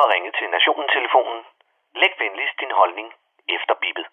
har ringet til Nationen-telefonen. Læg venligst din holdning efter bippet.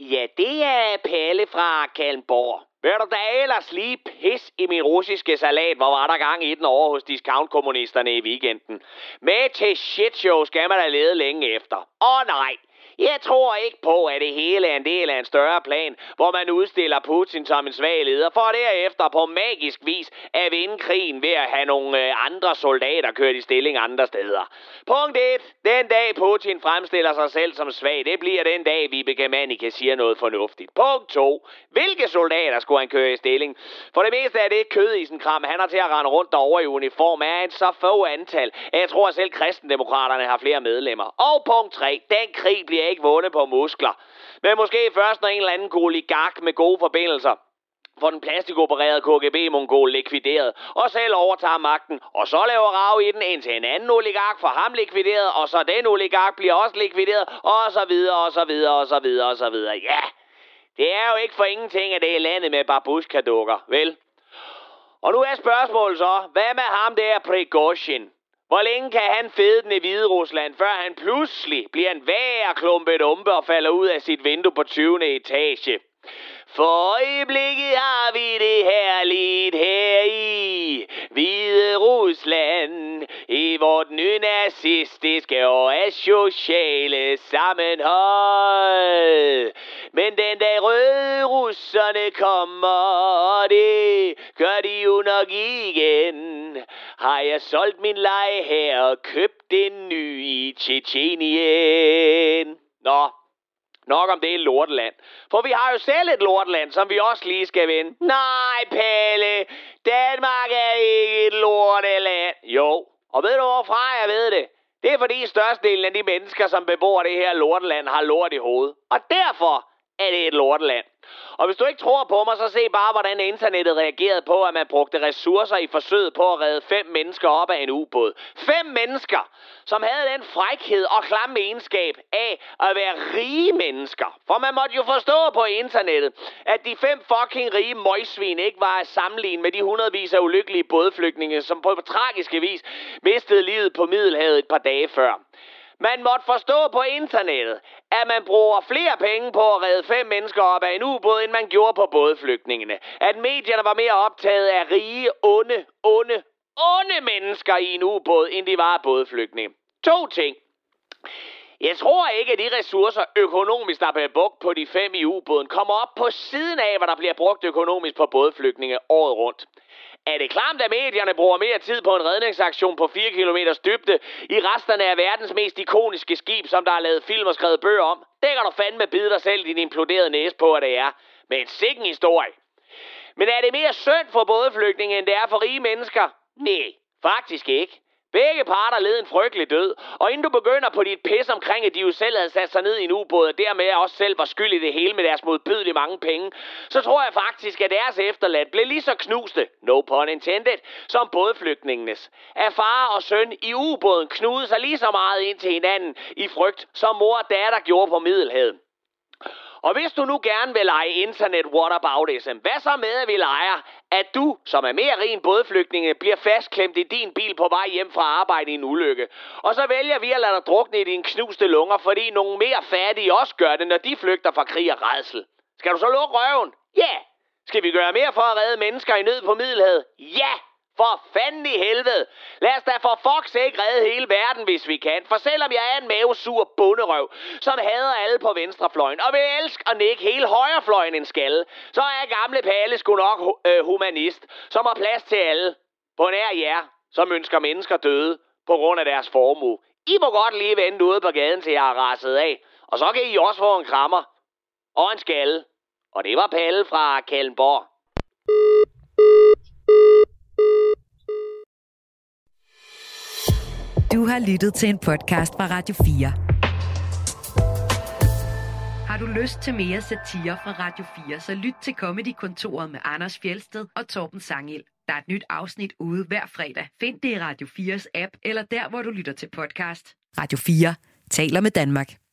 Ja, det er Palle fra Kalmborg. Ved du da ellers lige pis i min russiske salat, hvor var der gang i den over hos discount-kommunisterne i weekenden. Med til shitshow skal man da lede længe efter. Åh oh, nej, jeg tror ikke på, at det hele er en del af en større plan, hvor man udstiller Putin som en svag leder, for derefter på magisk vis at vinde krigen ved at have nogle øh, andre soldater kørt i stilling andre steder. Punkt 1. Den dag Putin fremstiller sig selv som svag, det bliver den dag, Vibeke Manike siger noget fornuftigt. Punkt 2. Hvilke soldater skulle han køre i stilling? For det meste er det kød i sin kram, han har til at rende rundt derovre i uniform, er en så få antal, at jeg tror at selv kristendemokraterne har flere medlemmer. Og punkt 3. Den krig bliver ikke vundet på muskler. Men måske først, når en eller anden oligark med gode forbindelser for den plastikopererede KGB-mongol likvideret, og selv overtager magten, og så laver rav i den, indtil en anden oligark for ham likvideret, og så den oligark bliver også likvideret, og så videre, og så videre, og så videre, og så videre. Ja, det er jo ikke for ingenting, at det er landet med babushka-dukker, vel? Og nu er spørgsmålet så, hvad med ham der Prigozhin? Hvor længe kan han fede den i Hvide Rusland, før han pludselig bliver en værre klumpet umpe og falder ud af sit vindue på 20. etage? For øjeblikket har vi det herligt her i Hvide Rusland, i vort nynazistiske og asociale sammenhold. Men den dag røde russerne kommer, og det gør de jo nok igen, har jeg solgt min leje her og købt en ny i Tjetjenien. Nå, Nok om det er lorteland. For vi har jo selv et lorteland, som vi også lige skal vende. Nej, Pelle. Danmark er ikke et lorteland. Jo. Og ved du hvorfra jeg ved det? Det er fordi størstedelen af de mennesker, som bebor det her lorteland, har lort i hovedet. Og derfor er det et lorteland. Og hvis du ikke tror på mig, så se bare, hvordan internettet reagerede på, at man brugte ressourcer i forsøget på at redde fem mennesker op af en ubåd. Fem mennesker, som havde den frækhed og klamme egenskab af at være rige mennesker. For man måtte jo forstå på internettet, at de fem fucking rige møgsvin ikke var at sammenligne med de hundredvis af ulykkelige bådflygtninge, som på tragiske vis mistede livet på Middelhavet et par dage før. Man måtte forstå på internettet, at man bruger flere penge på at redde fem mennesker op af en ubåd, end man gjorde på bådflygtningene. At medierne var mere optaget af rige, onde, onde, onde mennesker i en ubåd, end de var bådflygtninge. To ting. Jeg tror ikke, at de ressourcer økonomisk, der bliver brugt på de fem i ubåden, kommer op på siden af, hvad der bliver brugt økonomisk på bådflygtninge året rundt. Er det klart, at medierne bruger mere tid på en redningsaktion på 4 km dybde i resterne af verdens mest ikoniske skib, som der er lavet film og skrevet bøger om? Det kan du fandme bide dig selv din imploderede næse på, at det er. Men en sikken historie. Men er det mere synd for både flygtninge, end det er for rige mennesker? Nej, faktisk ikke. Begge parter led en frygtelig død, og inden du begynder på dit pis omkring, at de jo selv havde sat sig ned i en ubåd, og dermed også selv var skyld i det hele med deres modbydelige mange penge, så tror jeg faktisk, at deres efterladt blev lige så knuste, no pun intended, som bådflygtningenes. At far og søn i ubåden knudede sig lige så meget ind til hinanden i frygt, som mor og datter gjorde på Middelhavet. Og hvis du nu gerne vil lege internet whataboutism, hvad så med, at vi leger, at du, som er mere ren bådflygtninge, bliver fastklemt i din bil på vej hjem fra arbejde i en ulykke. Og så vælger vi at lade dig drukne i dine knuste lunger, fordi nogle mere fattige også gør det, når de flygter fra krig og redsel. Skal du så lukke røven? Ja! Yeah. Skal vi gøre mere for at redde mennesker i nød på Middelhavet? Ja! For fanden i helvede. Lad os da for fuck's sake redde hele verden, hvis vi kan. For selvom jeg er en mavesur bunderøv, som hader alle på venstrefløjen, og vil elske og nikke hele højrefløjen en skalle, så er gamle Palle sgu nok øh, humanist, som har plads til alle. På nær jer, som ønsker mennesker døde på grund af deres formue. I må godt lige vente ude på gaden, til jeg er raset af. Og så kan I også få en krammer. Og en skalle. Og det var Palle fra Kallenborg. Du har lyttet til en podcast fra Radio 4. Har du lyst til mere satire fra Radio 4, så lyt til Comedy-kontoret med Anders Fjelsted og Torben Sangil. Der er et nyt afsnit ude hver fredag. Find det i Radio 4's app, eller der, hvor du lytter til podcast. Radio 4 taler med Danmark.